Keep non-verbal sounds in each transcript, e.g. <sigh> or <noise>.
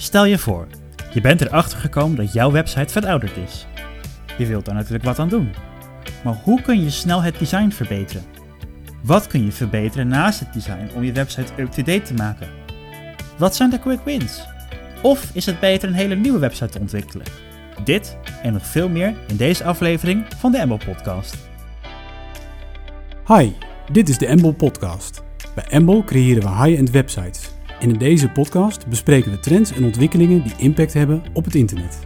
Stel je voor, je bent erachter gekomen dat jouw website verouderd is. Je wilt daar natuurlijk wat aan doen. Maar hoe kun je snel het design verbeteren? Wat kun je verbeteren naast het design om je website up-to-date te maken? Wat zijn de quick wins? Of is het beter een hele nieuwe website te ontwikkelen? Dit en nog veel meer in deze aflevering van de Embo Podcast. Hi, dit is de Embol Podcast. Bij Embol creëren we high-end websites. En in deze podcast bespreken we trends en ontwikkelingen die impact hebben op het internet.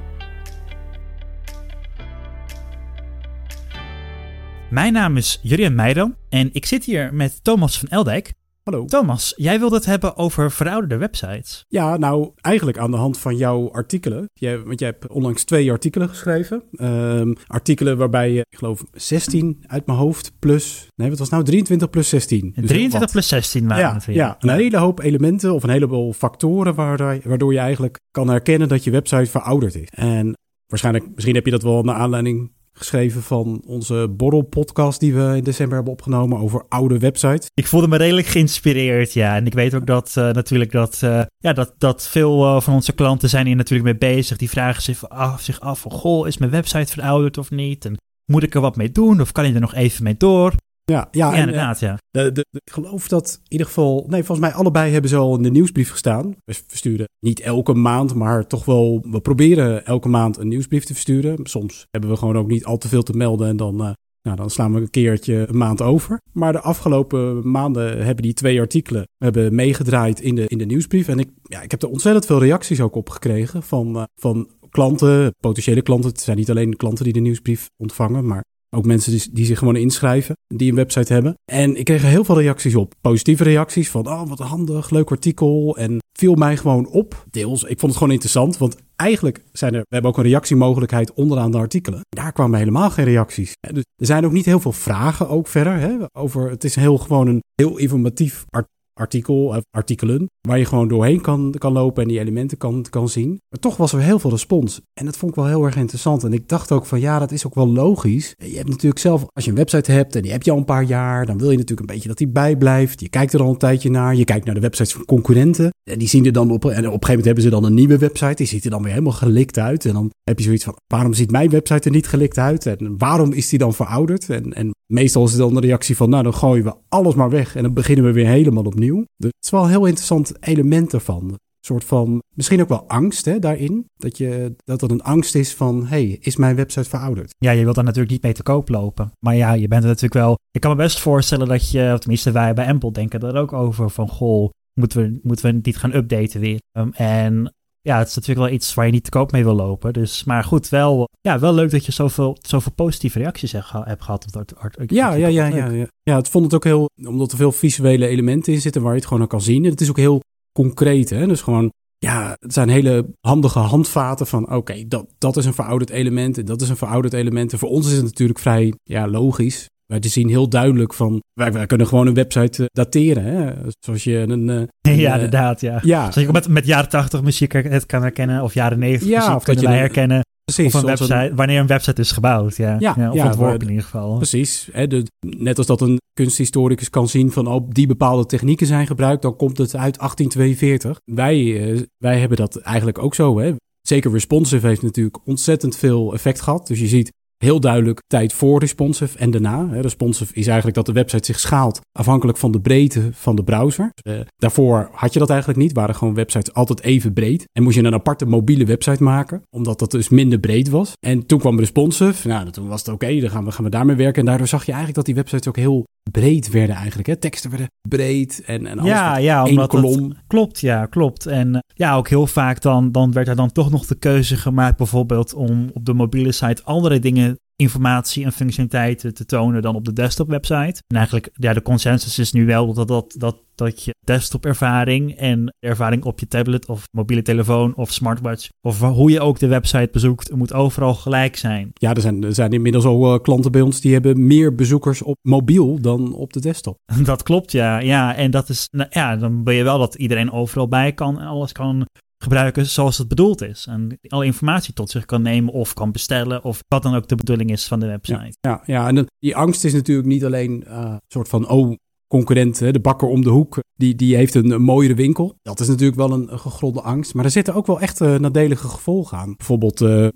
Mijn naam is Jurien Meijden en ik zit hier met Thomas van Eldijk. Hallo. Thomas, jij wilde het hebben over verouderde websites. Ja, nou eigenlijk aan de hand van jouw artikelen. Jij, want jij hebt onlangs twee artikelen geschreven. Ehm, artikelen waarbij je, ik geloof, 16 uit mijn hoofd plus... Nee, wat was nou? 23 plus 16. Dus 23 wat? plus 16 waren Ja, het weer. ja, een hele hoop elementen of een heleboel factoren waardoor je eigenlijk kan herkennen dat je website verouderd is. En waarschijnlijk, misschien heb je dat wel naar aanleiding geschreven van onze borrelpodcast die we in december hebben opgenomen over oude websites. Ik voelde me redelijk geïnspireerd, ja. En ik weet ook dat eh, natuurlijk dat, eh, ja, dat, dat veel eh, van onze klanten zijn hier natuurlijk mee bezig. Die vragen zich af, zich af van, goh, is mijn website verouderd of niet? En moet ik er wat mee doen of kan je er nog even mee door? Ja, ja, Ja, en, eh, inderdaad, ja. De, de, de- ik geloof dat in ieder geval, nee, volgens mij allebei hebben ze al in de nieuwsbrief gestaan. We versturen niet elke maand, maar toch wel, we proberen elke maand een nieuwsbrief te versturen. Soms hebben we gewoon ook niet al te veel te melden en dan, eh, nou, dan slaan we een keertje een maand over. Maar de afgelopen maanden hebben die twee artikelen hebben meegedraaid in de, in de nieuwsbrief. En ik, ja, ik heb er ontzettend veel reacties ook op gekregen van, eh, van klanten, potentiële klanten. Het zijn niet alleen de klanten die de nieuwsbrief ontvangen, maar ook mensen die, zich gewoon inschrijven, die een website hebben. En ik kreeg er heel veel reacties op. Positieve reacties van, oh wat handig, leuk artikel. En viel mij gewoon op. Deels, ik vond het gewoon interessant, want eigenlijk zijn er, we hebben ook een reactiemogelijkheid onderaan de artikelen. Daar kwamen helemaal geen reacties. Dus er zijn ook niet heel veel vragen ook verder. Hè, over, het is heel gewoon een heel informatief art- artikel, eh, artikelen, waar je gewoon doorheen kan, kan lopen en die elementen kan, kan zien. Maar toch was er heel veel respons. En dat vond ik wel heel erg interessant. En ik dacht ook van ja, dat is ook wel logisch. Je hebt natuurlijk zelf, als je een website hebt en die heb je al een paar jaar, dan wil je natuurlijk een beetje dat die bijblijft. Je kijkt er al een tijdje naar. Je kijkt naar de websites van concurrenten. En die zien er dan op, en op een gegeven moment hebben ze dan een nieuwe website. Die ziet er dan weer helemaal gelikt uit. En dan heb je zoiets van, waarom ziet mijn website er niet gelikt uit? En waarom is die dan verouderd? En, en meestal is het dan de reactie van, nou dan gooien we alles maar weg. En dan beginnen we weer helemaal opnieuw. Dus het is wel een heel interessant element ervan. Soort van, misschien ook wel angst hè, daarin. Dat, je, dat er een angst is van, hey, is mijn website verouderd? Ja, je wilt daar natuurlijk niet mee te koop lopen. Maar ja, je bent er natuurlijk wel... Ik kan me best voorstellen dat je, of tenminste wij bij Apple denken er ook over van... Goh, moeten we, moeten we niet gaan updaten weer? Um, en ja, het is natuurlijk wel iets waar je niet te koop mee wil lopen. Dus, maar goed, wel, ja, wel leuk dat je zoveel, zoveel positieve reacties hebt, geha- hebt gehad op dat art- Ja, ja, ja, ja, ja. Ja, het vond het ook heel, omdat er veel visuele elementen in zitten waar je het gewoon aan kan zien. En het is ook heel concreet, hè. Dus gewoon, ja, het zijn hele handige handvaten van, oké, dat, dat is een verouderd element en dat is een verouderd element. En voor ons is het natuurlijk vrij, ja, logisch. Wij zien heel duidelijk van, wij, wij kunnen gewoon een website eh, dateren, hè. Zoals je een... een, Ja, eh, inderdaad, ja. Ja, Zoals je met, met jaren 80 muziek her- het kan herkennen, of jaren 90 Ja, muziek of kunnen je wij een- herkennen. precies. Of een website, wanneer een website is gebouwd, ja. Ja, ja, of ja, ontworpen in ieder geval. Precies. Hè, de, net als dat een kunsthistoricus kan zien van oh, die bepaalde technieken zijn gebruikt, dan komt het uit 1842. Wij, eh, wij hebben dat eigenlijk ook zo. Hè. Zeker responsive heeft natuurlijk ontzettend veel effect gehad. Dus je ziet heel duidelijk tijd voor responsive en daarna. Responsive is eigenlijk dat de website zich schaalt afhankelijk van de breedte van de browser. Eh, daarvoor had je dat eigenlijk niet. Waren gewoon websites altijd even breed. En moest je een aparte mobiele website maken, omdat dat dus minder breed was. En toen kwam responsive. Nou, toen was het oké, dan gaan we, gaan we daarmee werken. En daardoor zag je eigenlijk dat die websites ook heel breed werden eigenlijk. Hè. Teksten werden breed en, en alles Ja, ja, omdat het- kolom. Klopt, ja, klopt. En eh, ja, ook heel vaak dan, dan werd er dan toch nog de keuze gemaakt, bijvoorbeeld om op de mobiele site andere dingen, informatie en functionaliteiten te tonen dan op de desktop website. En eigenlijk, ja, de consensus is nu wel dat, dat, dat, dat je desktop ervaring en ervaring op je tablet of mobiele telefoon of smartwatch, of hoe je ook de website bezoekt, moet overal gelijk zijn. Ja, er zijn, er zijn inmiddels al eh, klanten bij ons die hebben meer bezoekers op mobiel dan op de desktop. <laughs> Dat klopt, ja. Ja, en dat is, nou, ja, dan ben je wel dat iedereen overal bij kan en alles kan gebruiken zoals het bedoeld is. En alle informatie tot zich kan nemen of kan bestellen of wat dan ook de bedoeling is van de website. Ja, ja en die angst is natuurlijk niet alleen eh, een soort van, oh, concurrent, de bakker om de hoek, die, die heeft een, mooiere winkel. Dat is natuurlijk wel een, gegronde angst. Maar er zitten ook wel echt uh, nadelige gevolgen aan. Bijvoorbeeld uh,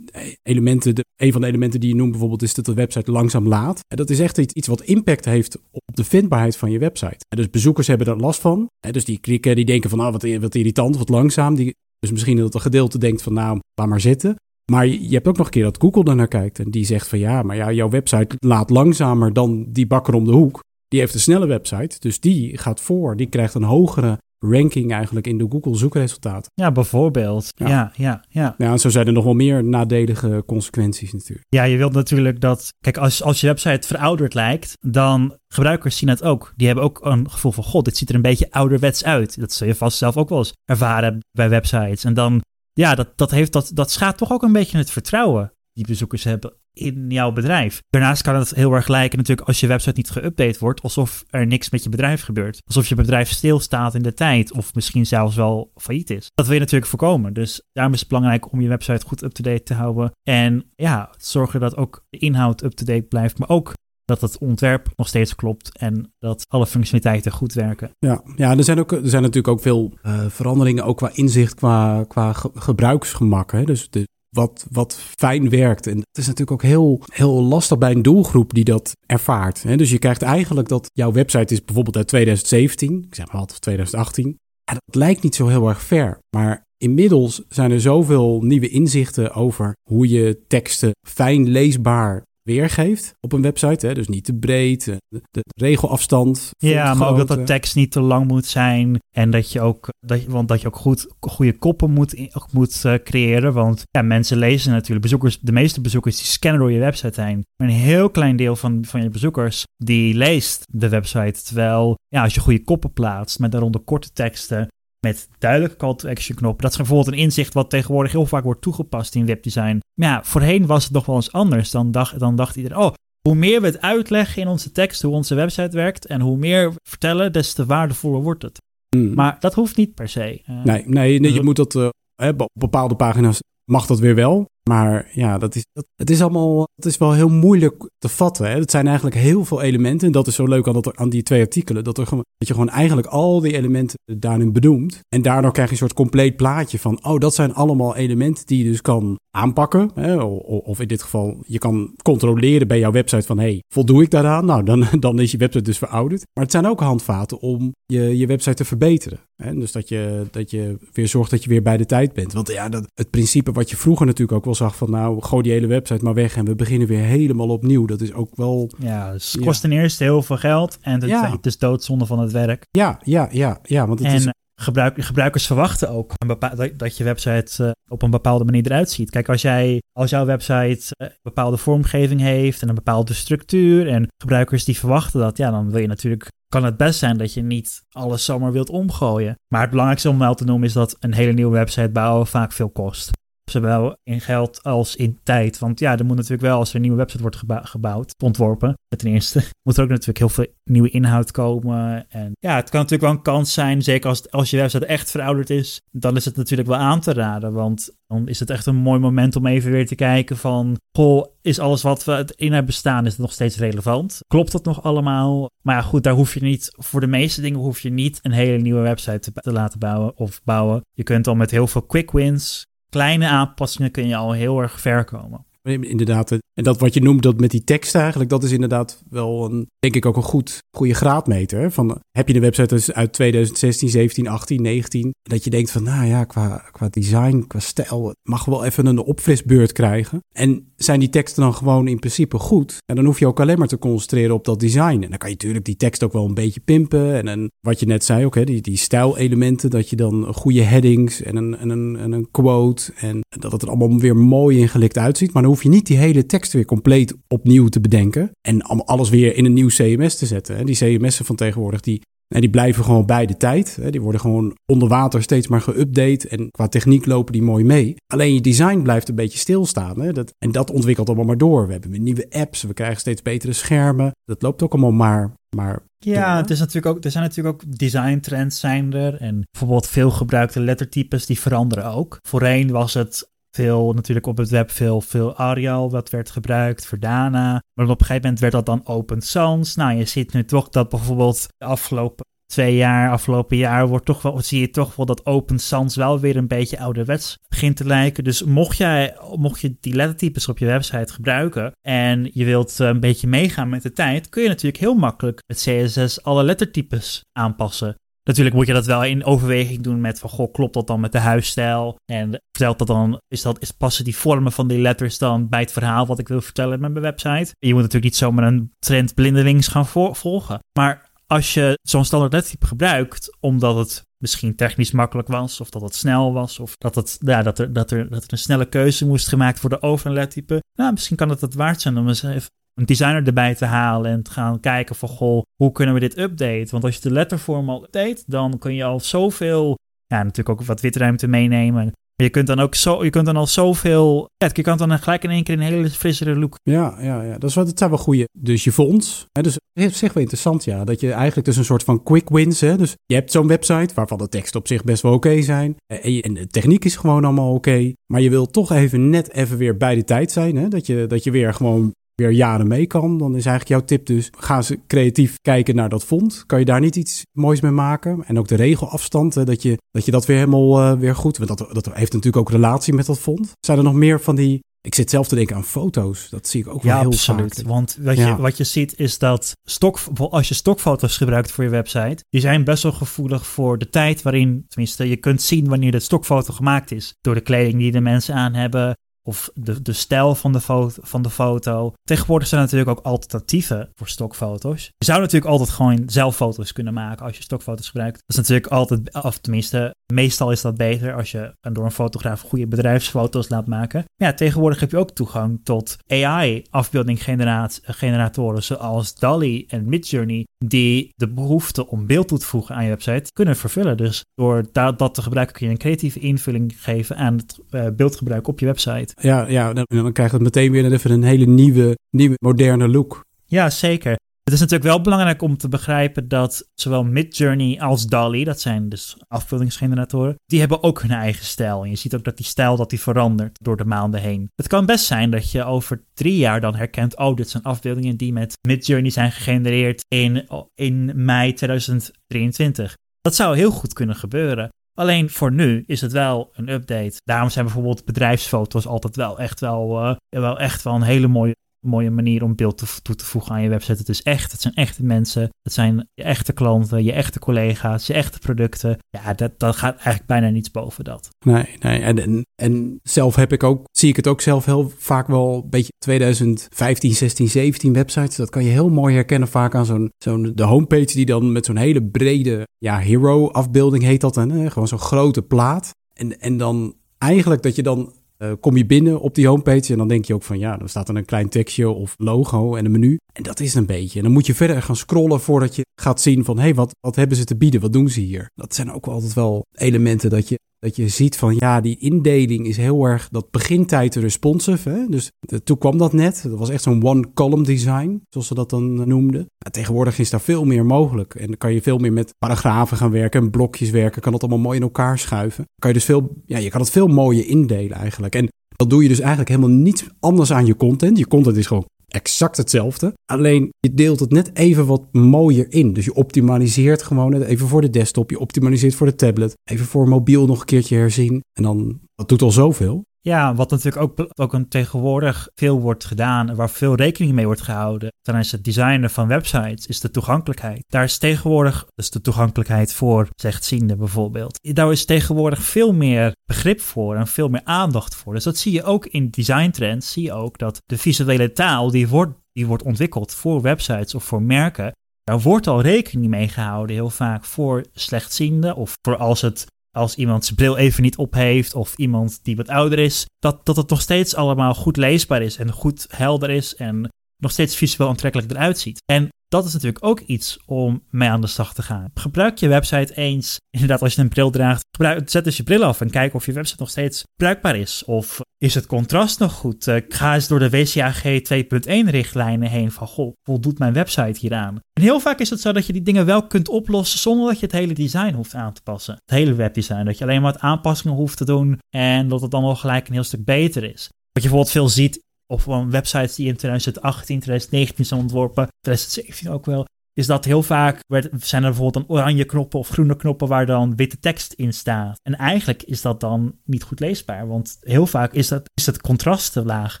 elementen, de, een van de elementen die je noemt bijvoorbeeld is dat de website langzaam laat. En dat is echt iets, wat impact heeft op de vindbaarheid van je website. En dus bezoekers hebben daar last van. Dus die klikken, die denken van nou wat, wat irritant, wat langzaam. Die, dus misschien dat een gedeelte denkt van nou, laat maar zitten. Maar je hebt ook nog een keer dat Google er naar kijkt. En die zegt van ja, maar ja, jouw website laat langzamer dan die bakker om de hoek. Die heeft een snelle website, dus die gaat voor. Die krijgt een hogere ranking eigenlijk in de Google zoekresultaten. Ja, bijvoorbeeld. Ja, ja, ja. Ja, ja en zo zijn er nog wel meer nadelige consequenties natuurlijk. Ja, je wilt natuurlijk dat... Kijk, als, als je website verouderd lijkt, dan gebruikers zien het ook. Die hebben ook een gevoel van, god, dit ziet er een beetje ouderwets uit. Dat zul je vast zelf ook wel eens ervaren bij websites. En dan, ja, dat, dat, heeft, dat, dat schaadt toch ook een beetje het vertrouwen die bezoekers hebben in jouw bedrijf. Daarnaast kan het heel erg lijken natuurlijk als je website niet geüpdate wordt, alsof er niks met je bedrijf gebeurt. Alsof je bedrijf stilstaat in de tijd of misschien zelfs wel failliet is. Dat wil je natuurlijk voorkomen. Dus daarom is het belangrijk om je website goed up-to-date te houden. En ja, zorgen dat ook de inhoud up-to-date blijft, maar ook dat het ontwerp nog steeds klopt en dat alle functionaliteiten goed werken. Ja, ja er, zijn ook, er zijn natuurlijk ook veel uh, veranderingen, ook qua inzicht, qua, qua gebruiksgemak. Hè? Dus de, wat, wat fijn werkt. En het is natuurlijk ook heel, heel lastig bij een doelgroep die dat ervaart. Hè? Dus je krijgt eigenlijk dat jouw website is bijvoorbeeld uit 2017, ik zeg maar of 2018. En dat lijkt niet zo heel erg ver, maar inmiddels zijn er zoveel nieuwe inzichten over hoe je teksten fijn leesbaar weergeeft op een website. Hè? Dus niet te breed, de, de regelafstand. Ja, maar ook dat de tekst niet te lang moet zijn. En dat je ook, dat je, want dat je ook goed, goede koppen moet, moet uh, creëren. Want ja, mensen lezen natuurlijk. Bezoekers, de meeste bezoekers die scannen door je website heen. Maar een heel klein deel van, van je bezoekers die leest de website. Terwijl ja, als je goede koppen plaatst met daaronder korte teksten met duidelijke call to action knoppen. Dat is bijvoorbeeld een inzicht wat tegenwoordig heel vaak wordt toegepast in webdesign. Maar ja, voorheen was het nog wel eens anders. Dan dacht, dan dacht iedereen, oh, hoe meer we het uitleggen in onze tekst, hoe onze website werkt en hoe meer we vertellen, des te waardevoller wordt het. Hmm. Maar dat hoeft niet per se. Uh, nee, nee, nee, je moet dat uh, op bepaalde pagina's mag dat weer wel. Maar ja, dat is, dat, het is allemaal het is wel heel moeilijk te vatten. Hè? Het zijn eigenlijk heel veel elementen. En dat is zo leuk aan, dat, aan die twee artikelen. Dat, er, dat je gewoon eigenlijk al die elementen daarin benoemt. En daardoor krijg je een soort compleet plaatje van... oh, dat zijn allemaal elementen die je dus kan aanpakken. Hè? Of in dit geval, je kan controleren bij jouw website van... hey, voldoe ik daaraan? Nou, dan, <laughs> dan is je website dus verouderd. Maar het zijn ook handvaten om je, je website te verbeteren. Hè? Dus dat je, dat je weer zorgt dat je weer bij de tijd bent. Want ja, dat, het principe wat je vroeger natuurlijk ook wel zag van... nou, gooi die hele website maar weg en we beginnen weer helemaal opnieuw. Dat is ook wel... Ja, dus het kost ten eerste heel veel geld en het, ja. het is doodzonde van het werk. Ja, ja, ja, ja. Want het en is... Gebruik, gebruikers verwachten ook een dat je website uh, op een bepaalde manier eruit ziet. Kijk, als, jij, als jouw website een bepaalde vormgeving heeft en een bepaalde structuur en gebruikers die verwachten dat, ja, dan wil je natuurlijk kan het best zijn dat je niet alles zomaar wilt omgooien. Maar het belangrijkste om wel te noemen is dat een hele nieuwe website bouwen vaak veel kost. Zowel in geld als in tijd. Want ja, er moet natuurlijk wel, als er een nieuwe website wordt gebouwd, ontworpen, ten eerste, <laughs> moet er ook natuurlijk heel veel nieuwe inhoud komen. En ja, het kan natuurlijk wel een kans zijn, zeker als, als je website echt verouderd is, dan is het natuurlijk wel aan te raden. Want dan is het echt een mooi moment om even weer te kijken van, goh, is alles wat we in hebben bestaan, is het nog steeds relevant? Klopt dat nog allemaal? Maar ja, goed, daar hoef je niet, voor de meeste dingen hoef je niet een hele nieuwe website te, te laten bouwen of bouwen. Je kunt al met heel veel quick wins kleine aanpassingen kun je al heel erg ver komen. Inderdaad, en dat wat je noemt dat met die tekst eigenlijk, dat is inderdaad wel een, denk ik ook een goed, goede graadmeter. Van, heb je een website dus uit 2016, 17, 18, 19, dat je denkt van, nou ja, qua, qua design, qua stijl, mag wel even een opfrisbeurt krijgen. En zijn die teksten dan gewoon in principe goed? En dan hoef je ook alleen maar te concentreren op dat design. En dan kan je natuurlijk die tekst ook wel een beetje pimpen. En, en wat je net zei ook, hè, die, die stijlelementen, dat je dan goede headings en een, en, een, en een quote. En dat het er allemaal weer mooi ingelikt uitziet. Maar hoef je niet die hele tekst weer compleet opnieuw te bedenken. En alles weer in een nieuw CMS te zetten. Die CMS'en van tegenwoordig, die, die blijven gewoon bij de tijd. Die worden gewoon onder water steeds maar geüpdate. En qua techniek lopen die mooi mee. Alleen je design blijft een beetje stilstaan. Dat, en dat ontwikkelt allemaal maar door. We hebben weer nieuwe apps, we krijgen steeds betere schermen. Dat loopt ook allemaal maar, maar ja, het is natuurlijk ook, er zijn natuurlijk ook design trends zijn er. En bijvoorbeeld veel gebruikte lettertypes die veranderen ook. Voorheen was het veel natuurlijk op het web veel, veel Arial wat werd gebruikt, Verdana. Maar op een gegeven moment werd dat dan open sans. Nou, je ziet nu toch dat bijvoorbeeld de afgelopen twee jaar, afgelopen jaar, wordt toch wel, zie je toch wel dat Open Sans wel weer een beetje ouderwets begint te lijken. Dus mocht, jij, mocht je die lettertypes op je website gebruiken en je wilt eh, een beetje meegaan met de tijd, kun je natuurlijk heel makkelijk met CSS alle lettertypes aanpassen. Natuurlijk moet je dat wel in overweging doen met van, goh, klopt dat dan met de huisstijl? En vertelt dat dan, is dat, is, passen die vormen van die letters dan bij het verhaal wat ik wil vertellen met mijn website? je moet natuurlijk niet zomaar een trend blindelings gaan volgen. Maar als je zo'n standaard lettertype gebruikt, omdat het misschien technisch makkelijk was, of dat het snel was, of dat, het, ja, dat, er, dat, er, dat er een snelle keuze moest gemaakt worden over een lettertype, nou, misschien kan het het waard zijn om eens even een designer erbij te halen en te gaan kijken van, goh, hoe kunnen we dit updaten? Want als je de lettervorm al update, dan kun je al zoveel, ja, natuurlijk ook wat witruimte meenemen. Je kunt dan ook zo, je kunt dan al zoveel. Ja, je kan dan gelijk in één keer een hele frissere look. Ja, ja, ja. Dat, is wat, dat zijn wel goede. Dus je vond. Hè, dus het is echt wel interessant, ja. Dat je eigenlijk dus een soort van quick wins. Hè, dus je hebt zo'n website waarvan de tekst op zich best wel oké zijn. En, en, de techniek is gewoon allemaal oké. maar je wil toch even net even weer bij de tijd zijn. Hè, dat, je, dat je weer gewoon weer jaren mee kan, dan is eigenlijk jouw tip dus: ga ze creatief kijken naar dat fond. Kan je daar niet iets moois mee maken? En ook de regelafstand, hè, dat, je, dat je dat weer helemaal uh, weer goed. Want dat, dat heeft natuurlijk ook relatie met dat fond. Zijn er nog meer van die ik zit zelf te denken aan foto's. Dat zie ik ook wel heel absoluut. Want wat, je, wat je ziet is dat stok, als je stokfoto's gebruikt voor je website, die zijn best wel gevoelig voor de tijd waarin, tenminste, je kunt zien wanneer de stokfoto gemaakt is. Door de kleding die de mensen aan hebben, of de, de stijl van de, foto, van de foto. Tegenwoordig zijn er natuurlijk ook alternatieven voor stokfoto's. Je zou natuurlijk altijd gewoon zelf foto's kunnen maken als je stokfoto's gebruikt. Dat is natuurlijk altijd, of tenminste, meestal is dat beter als je door een fotograaf goede bedrijfsfoto's laat maken. Ja, tegenwoordig heb je ook toegang tot AI-afbeeldinggeneratoren zoals DALI en Midjourney, die de behoefte om beeld toe te voegen aan je website kunnen vervullen. Dus door dat te gebruiken kun je een creatieve invulling geven aan het uh, beeldgebruik op je website. Ja, ja dan, dan krijgt het meteen weer even een hele nieuwe, nieuwe moderne look. Ja, zeker. Het is natuurlijk wel belangrijk om te begrijpen dat zowel Midjourney als DALI, dat zijn dus afbeeldingsgeneratoren, die hebben ook hun eigen stijl. En je ziet ook dat die stijl dat die verandert door de maanden heen. Het kan best zijn dat je over drie jaar dan herkent, oh, dit zijn afbeeldingen die met Midjourney zijn gegenereerd in, in mei 2023. Dat zou heel goed kunnen gebeuren. Alleen voor nu is het wel een update. Daarom zijn bijvoorbeeld bedrijfsfoto's altijd wel echt wel, uh, wel echt wel een hele mooie mooie manier om beeld toe te voegen aan je website. Het is echt, het zijn echte mensen, het zijn je echte klanten, je echte collega's, je echte producten. Ja, dat, dat gaat eigenlijk bijna niets boven dat. Nee, nee. En, en, zelf heb ik ook, zie ik het ook zelf heel vaak wel een beetje 2015, 16, 17 websites. Dat kan je heel mooi herkennen vaak aan zo'n, zo'n de homepage die dan met zo'n hele brede, ja, hero afbeelding heet dat. En, gewoon zo'n grote plaat. En, en dan eigenlijk dat je dan uh, kom je binnen op die homepage en dan denk je ook van ja, dan staat er een klein tekstje of logo en een menu. En dat is een beetje. En dan moet je verder gaan scrollen voordat je gaat zien van hé, hey, wat, wat hebben ze te bieden? Wat doen ze hier? Dat zijn ook altijd wel elementen dat je dat je ziet van ja, die indeling is heel erg dat begintijd responsive. Hè? Dus toen kwam dat net. Dat was echt zo'n one-column design, zoals ze dat dan noemden. tegenwoordig is daar veel meer mogelijk. En dan kan je veel meer met paragrafen gaan werken en blokjes werken. Kan dat allemaal mooi in elkaar schuiven. Kan je dus veel, ja, je kan het veel mooier indelen eigenlijk. En dat doe je dus eigenlijk helemaal niets anders aan je content. Je content is gewoon exact hetzelfde. Alleen je deelt het net even wat mooier in. Dus je optimaliseert gewoon even voor de desktop. Je optimaliseert voor de tablet. Even voor mobiel nog een keertje herzien. En dan, dat doet al zoveel. Ja, wat natuurlijk ook, ook een tegenwoordig veel wordt gedaan, waar veel rekening mee wordt gehouden tijdens het designen van websites, is de toegankelijkheid. Daar is tegenwoordig, dus de toegankelijkheid voor slechtzienden bijvoorbeeld, daar is tegenwoordig veel meer begrip voor en veel meer aandacht voor. Dus dat zie je ook in designtrends, zie je ook dat de visuele taal die wordt, die wordt ontwikkeld voor websites of voor merken, daar wordt al rekening mee gehouden heel vaak voor slechtzienden of voor als het als iemand zijn bril even niet op heeft of iemand die wat ouder is, dat, dat het nog steeds allemaal goed leesbaar is en goed helder is en nog steeds visueel aantrekkelijk eruit ziet. En dat is natuurlijk ook iets om mee aan de slag te gaan. Gebruik je website eens. Inderdaad, als je een bril draagt, gebruik, zet dus je bril af en kijk of je website nog steeds bruikbaar is. Of is het contrast nog goed? Uh, ga eens door de WCAG 2.1 richtlijnen heen van, goh, voldoet mijn website hieraan? En heel vaak is het zo dat je die dingen wel kunt oplossen zonder dat je het hele design hoeft aan te passen. Het hele webdesign, dat je alleen maar wat aanpassingen hoeft te doen en dat het dan al gelijk een heel stuk beter is. Wat je bijvoorbeeld veel ziet of gewoon websites die in 2018, 2019 zijn ontworpen, 2017 ook wel, is dat heel vaak zijn er bijvoorbeeld dan oranje knoppen of groene knoppen waar dan witte tekst in staat. En eigenlijk is dat dan niet goed leesbaar, want heel vaak is, dat, is het contrast te laag.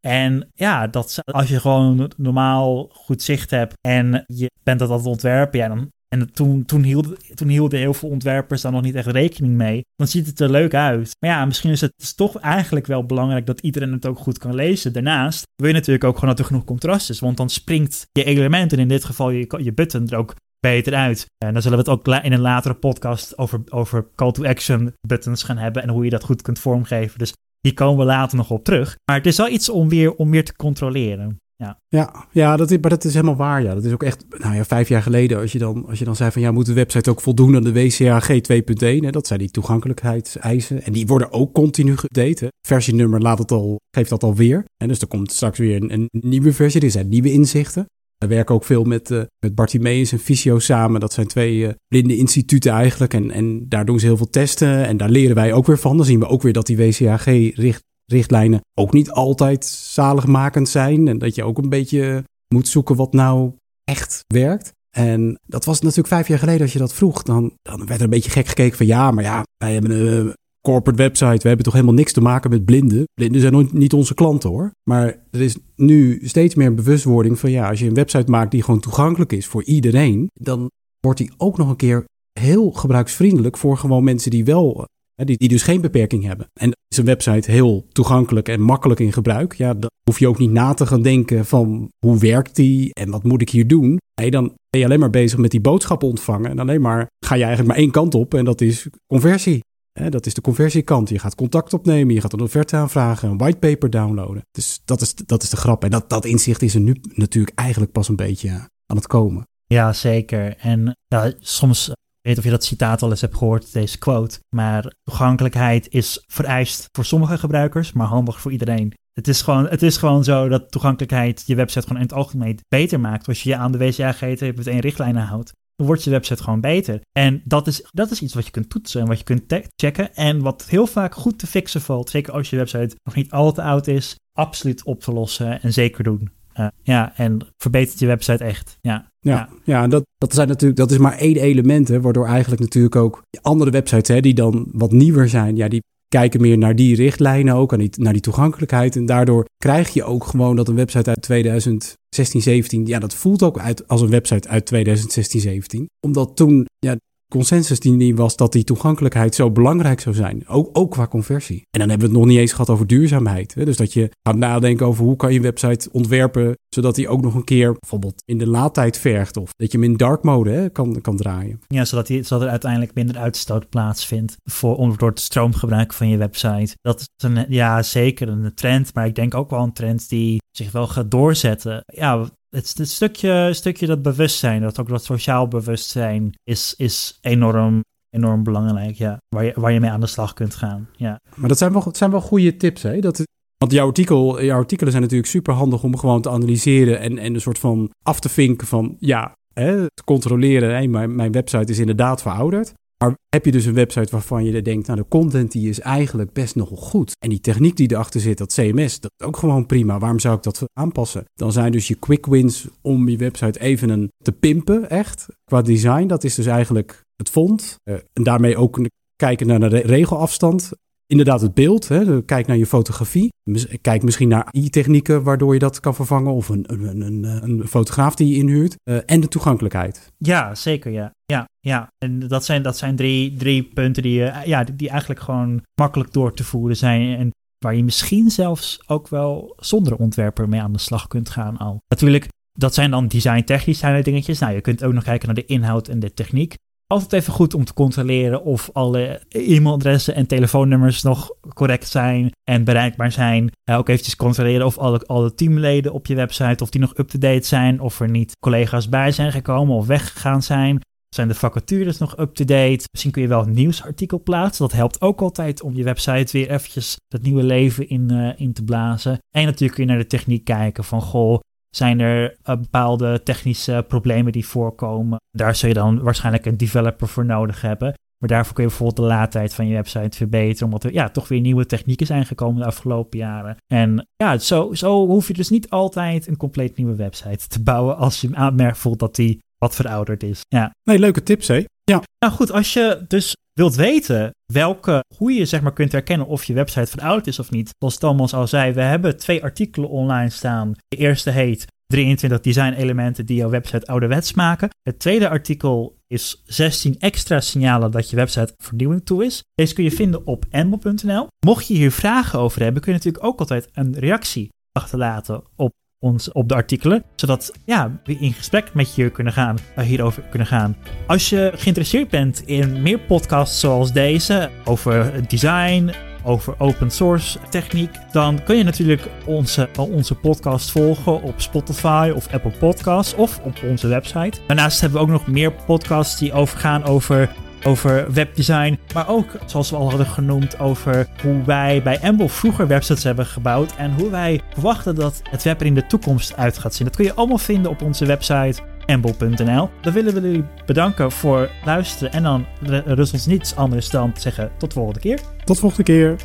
En ja, dat, als je gewoon normaal goed zicht hebt en je bent dat aan het ontwerpen, ja, dan en toen, toen, hielden, toen hielden heel veel ontwerpers daar nog niet echt rekening mee. Dan ziet het er leuk uit. Maar ja, misschien is het dus toch eigenlijk wel belangrijk dat iedereen het ook goed kan lezen. Daarnaast wil je natuurlijk ook gewoon dat er genoeg contrast is. Want dan springt je element, en in dit geval je, je button, er ook beter uit. En dan zullen we het ook in een latere podcast over, over call to action buttons gaan hebben. En hoe je dat goed kunt vormgeven. Dus hier komen we later nog op terug. Maar het is wel iets om weer, om meer te controleren. Ja, ja, ja dat is, maar dat is helemaal waar. Ja. Dat is ook echt, nou ja, vijf jaar geleden, als je dan, als je dan zei van ja, moet de website ook voldoen aan de WCAG 2.1, dat zijn die toegankelijkheidseisen. En die worden ook continu geüpdate. Versienummer laat het al, geeft dat alweer. En dus er komt straks weer een, nieuwe versie, er zijn nieuwe inzichten. We werken ook veel met, uh, met Bartimeus en Visio samen. Dat zijn twee uh, blinde instituten eigenlijk. En, en daar doen ze heel veel testen. En daar leren wij ook weer van. Dan zien we ook weer dat die WCAG richt, richtlijnen ook niet altijd zaligmakend zijn. En dat je ook een beetje moet zoeken wat nou echt werkt. En dat was natuurlijk vijf jaar geleden als je dat vroeg. Dan, dan werd er een beetje gek gekeken van ja, maar ja, wij hebben een corporate website. We hebben toch helemaal niks te maken met blinden. Blinden zijn niet onze klanten hoor. Maar er is nu steeds meer bewustwording van ja, als je een website maakt die gewoon toegankelijk is voor iedereen, dan wordt die ook nog een keer heel gebruiksvriendelijk voor gewoon mensen die wel die, die dus geen beperking hebben. En is een website heel toegankelijk en makkelijk in gebruik. Ja, dan hoef je ook niet na te gaan denken van hoe werkt die en wat moet ik hier doen. Nee, dan ben je alleen maar bezig met die boodschappen ontvangen. En alleen maar ga je eigenlijk maar één kant op en dat is conversie. Dat is de conversiekant. Je gaat contact opnemen, je gaat een offerte aanvragen, een whitepaper downloaden. Dus dat is, dat is de grap. En dat, dat inzicht is er nu natuurlijk eigenlijk pas een beetje aan het komen. Ja, zeker. En ja, soms weet of je dat citaat al eens hebt gehoord, deze quote. Maar toegankelijkheid is vereist voor sommige gebruikers, maar handig voor iedereen. Het is, gewoon, het is gewoon zo dat toegankelijkheid je website gewoon in het algemeen beter maakt. Als je je aan de WCAG 2.1 richtlijnen houdt, dan wordt je website gewoon beter. En dat is, dat is iets wat je kunt toetsen en wat je kunt checken. En wat heel vaak goed te fixen valt, zeker als je website nog niet al te oud is, absoluut op te lossen en zeker doen. Uh, ja, en verbetert je website echt. Ja, ja, ja. dat, dat, zijn natuurlijk, dat is maar één element, hè, waardoor eigenlijk natuurlijk ook andere websites hè, die dan wat nieuwer zijn, ja, die kijken meer naar die richtlijnen ook, die, naar die toegankelijkheid. En daardoor krijg je ook gewoon dat een website uit 2016, 17, ja, dat voelt ook uit als een website uit 2016, 17. Omdat toen, ja, consensus die was dat die toegankelijkheid zo belangrijk zou zijn. Ook, ook qua conversie. En dan hebben we het nog niet eens gehad over duurzaamheid. Hè? Dus dat je gaat nadenken over hoe kan je website ontwerpen zodat die ook nog een keer bijvoorbeeld in de laadtijd vergt. Of dat je hem in dark mode hè, kan, kan draaien. Ja, zodat, die, zodat er uiteindelijk minder uitstoot plaatsvindt voor, door het stroomgebruik van je website. Dat is een, ja, zeker een trend, maar ik denk ook wel een trend die zich wel gaat doorzetten. Ja, het, het stukje, stukje dat bewustzijn, dat ook dat sociaal bewustzijn, is, is enorm, enorm belangrijk. Ja. Waar, je, waar je mee aan de slag kunt gaan. Ja. Maar dat zijn wel, het zijn wel goede tips. Hè? Dat, want jouw, artikel, jouw artikelen zijn natuurlijk super handig om gewoon te analyseren en, en een soort van af te vinken van ja, hè, te controleren. Hé, mijn, mijn website is inderdaad verouderd. Maar heb je dus een website waarvan je denkt, nou de content die is eigenlijk best nog goed. En die techniek die erachter zit, dat CMS, dat is ook gewoon prima. Waarom zou ik dat aanpassen? Dan zijn dus je quick wins om je website even een, te pimpen, echt. Qua design, dat is dus eigenlijk het font. Uh, en daarmee ook kijken naar de regelafstand inderdaad het beeld. Hè. Kijk naar je fotografie. Kijk misschien naar i-technieken waardoor je dat kan vervangen. Of een, een, een, een fotograaf die je inhuurt. Uh, en de toegankelijkheid. Ja, zeker ja. Ja, ja. en dat zijn, dat zijn drie, drie punten die, uh, ja, die, eigenlijk gewoon makkelijk door te voeren zijn. En waar je misschien zelfs ook wel zonder ontwerper mee aan de slag kunt gaan al. Natuurlijk, dat zijn dan design-technisch zijn dingetjes. Nou, je kunt ook nog kijken naar de inhoud en de techniek altijd even goed om te controleren of alle e-mailadressen en telefoonnummers nog correct zijn en bereikbaar zijn. ook eventjes controleren of alle, alle teamleden op je website, of die nog up-to-date zijn, of er niet collega's bij zijn gekomen of weggegaan zijn. Zijn de vacatures nog up-to-date? Misschien kun je wel een nieuwsartikel plaatsen. Dat helpt ook altijd om je website weer eventjes dat nieuwe leven in, uh, in te blazen. En natuurlijk kun je naar de techniek kijken van, goh, zijn er uh, bepaalde technische problemen die voorkomen? Daar zul je dan waarschijnlijk een developer voor nodig hebben. Maar daarvoor kun je bijvoorbeeld de laadtijd van je website verbeteren. Omdat er ja, toch weer nieuwe technieken zijn gekomen de afgelopen jaren. En ja, zo, zo hoef je dus niet altijd een compleet nieuwe website te bouwen. Als je aanmerkt voelt dat die wat verouderd is. Ja. Nee, leuke tips hè? Ja. Nou goed, als je dus wilt weten welke, hoe je zeg maar kunt herkennen of je website verouderd is of niet. Zoals Thomas al zei, we hebben twee artikelen online staan. De eerste heet 23 design elementen die jouw website ouderwets maken. Het tweede artikel is 16 extra signalen dat je website vernieuwing toe is. Deze kun je vinden op enbel.nl. Mocht je hier vragen over hebben, kun je natuurlijk ook altijd een reactie achterlaten op ons op de artikelen, zodat ja, we in gesprek met je kunnen gaan, uh, hierover kunnen gaan. Als je geïnteresseerd bent in meer podcasts zoals deze over design, over open source techniek, dan kun je natuurlijk onze, onze podcast volgen op Spotify of Apple Podcasts of op onze website. Daarnaast hebben we ook nog meer podcasts die overgaan over over webdesign, maar ook, zoals we al hadden genoemd, over hoe wij bij Amble vroeger websites hebben gebouwd en hoe wij verwachten dat het web er in de toekomst uit gaat zien. Dat kun je allemaal vinden op onze website amble.nl. Dan willen we jullie bedanken voor luisteren en dan rust ons niets anders dan te zeggen tot de volgende keer. Tot volgende keer.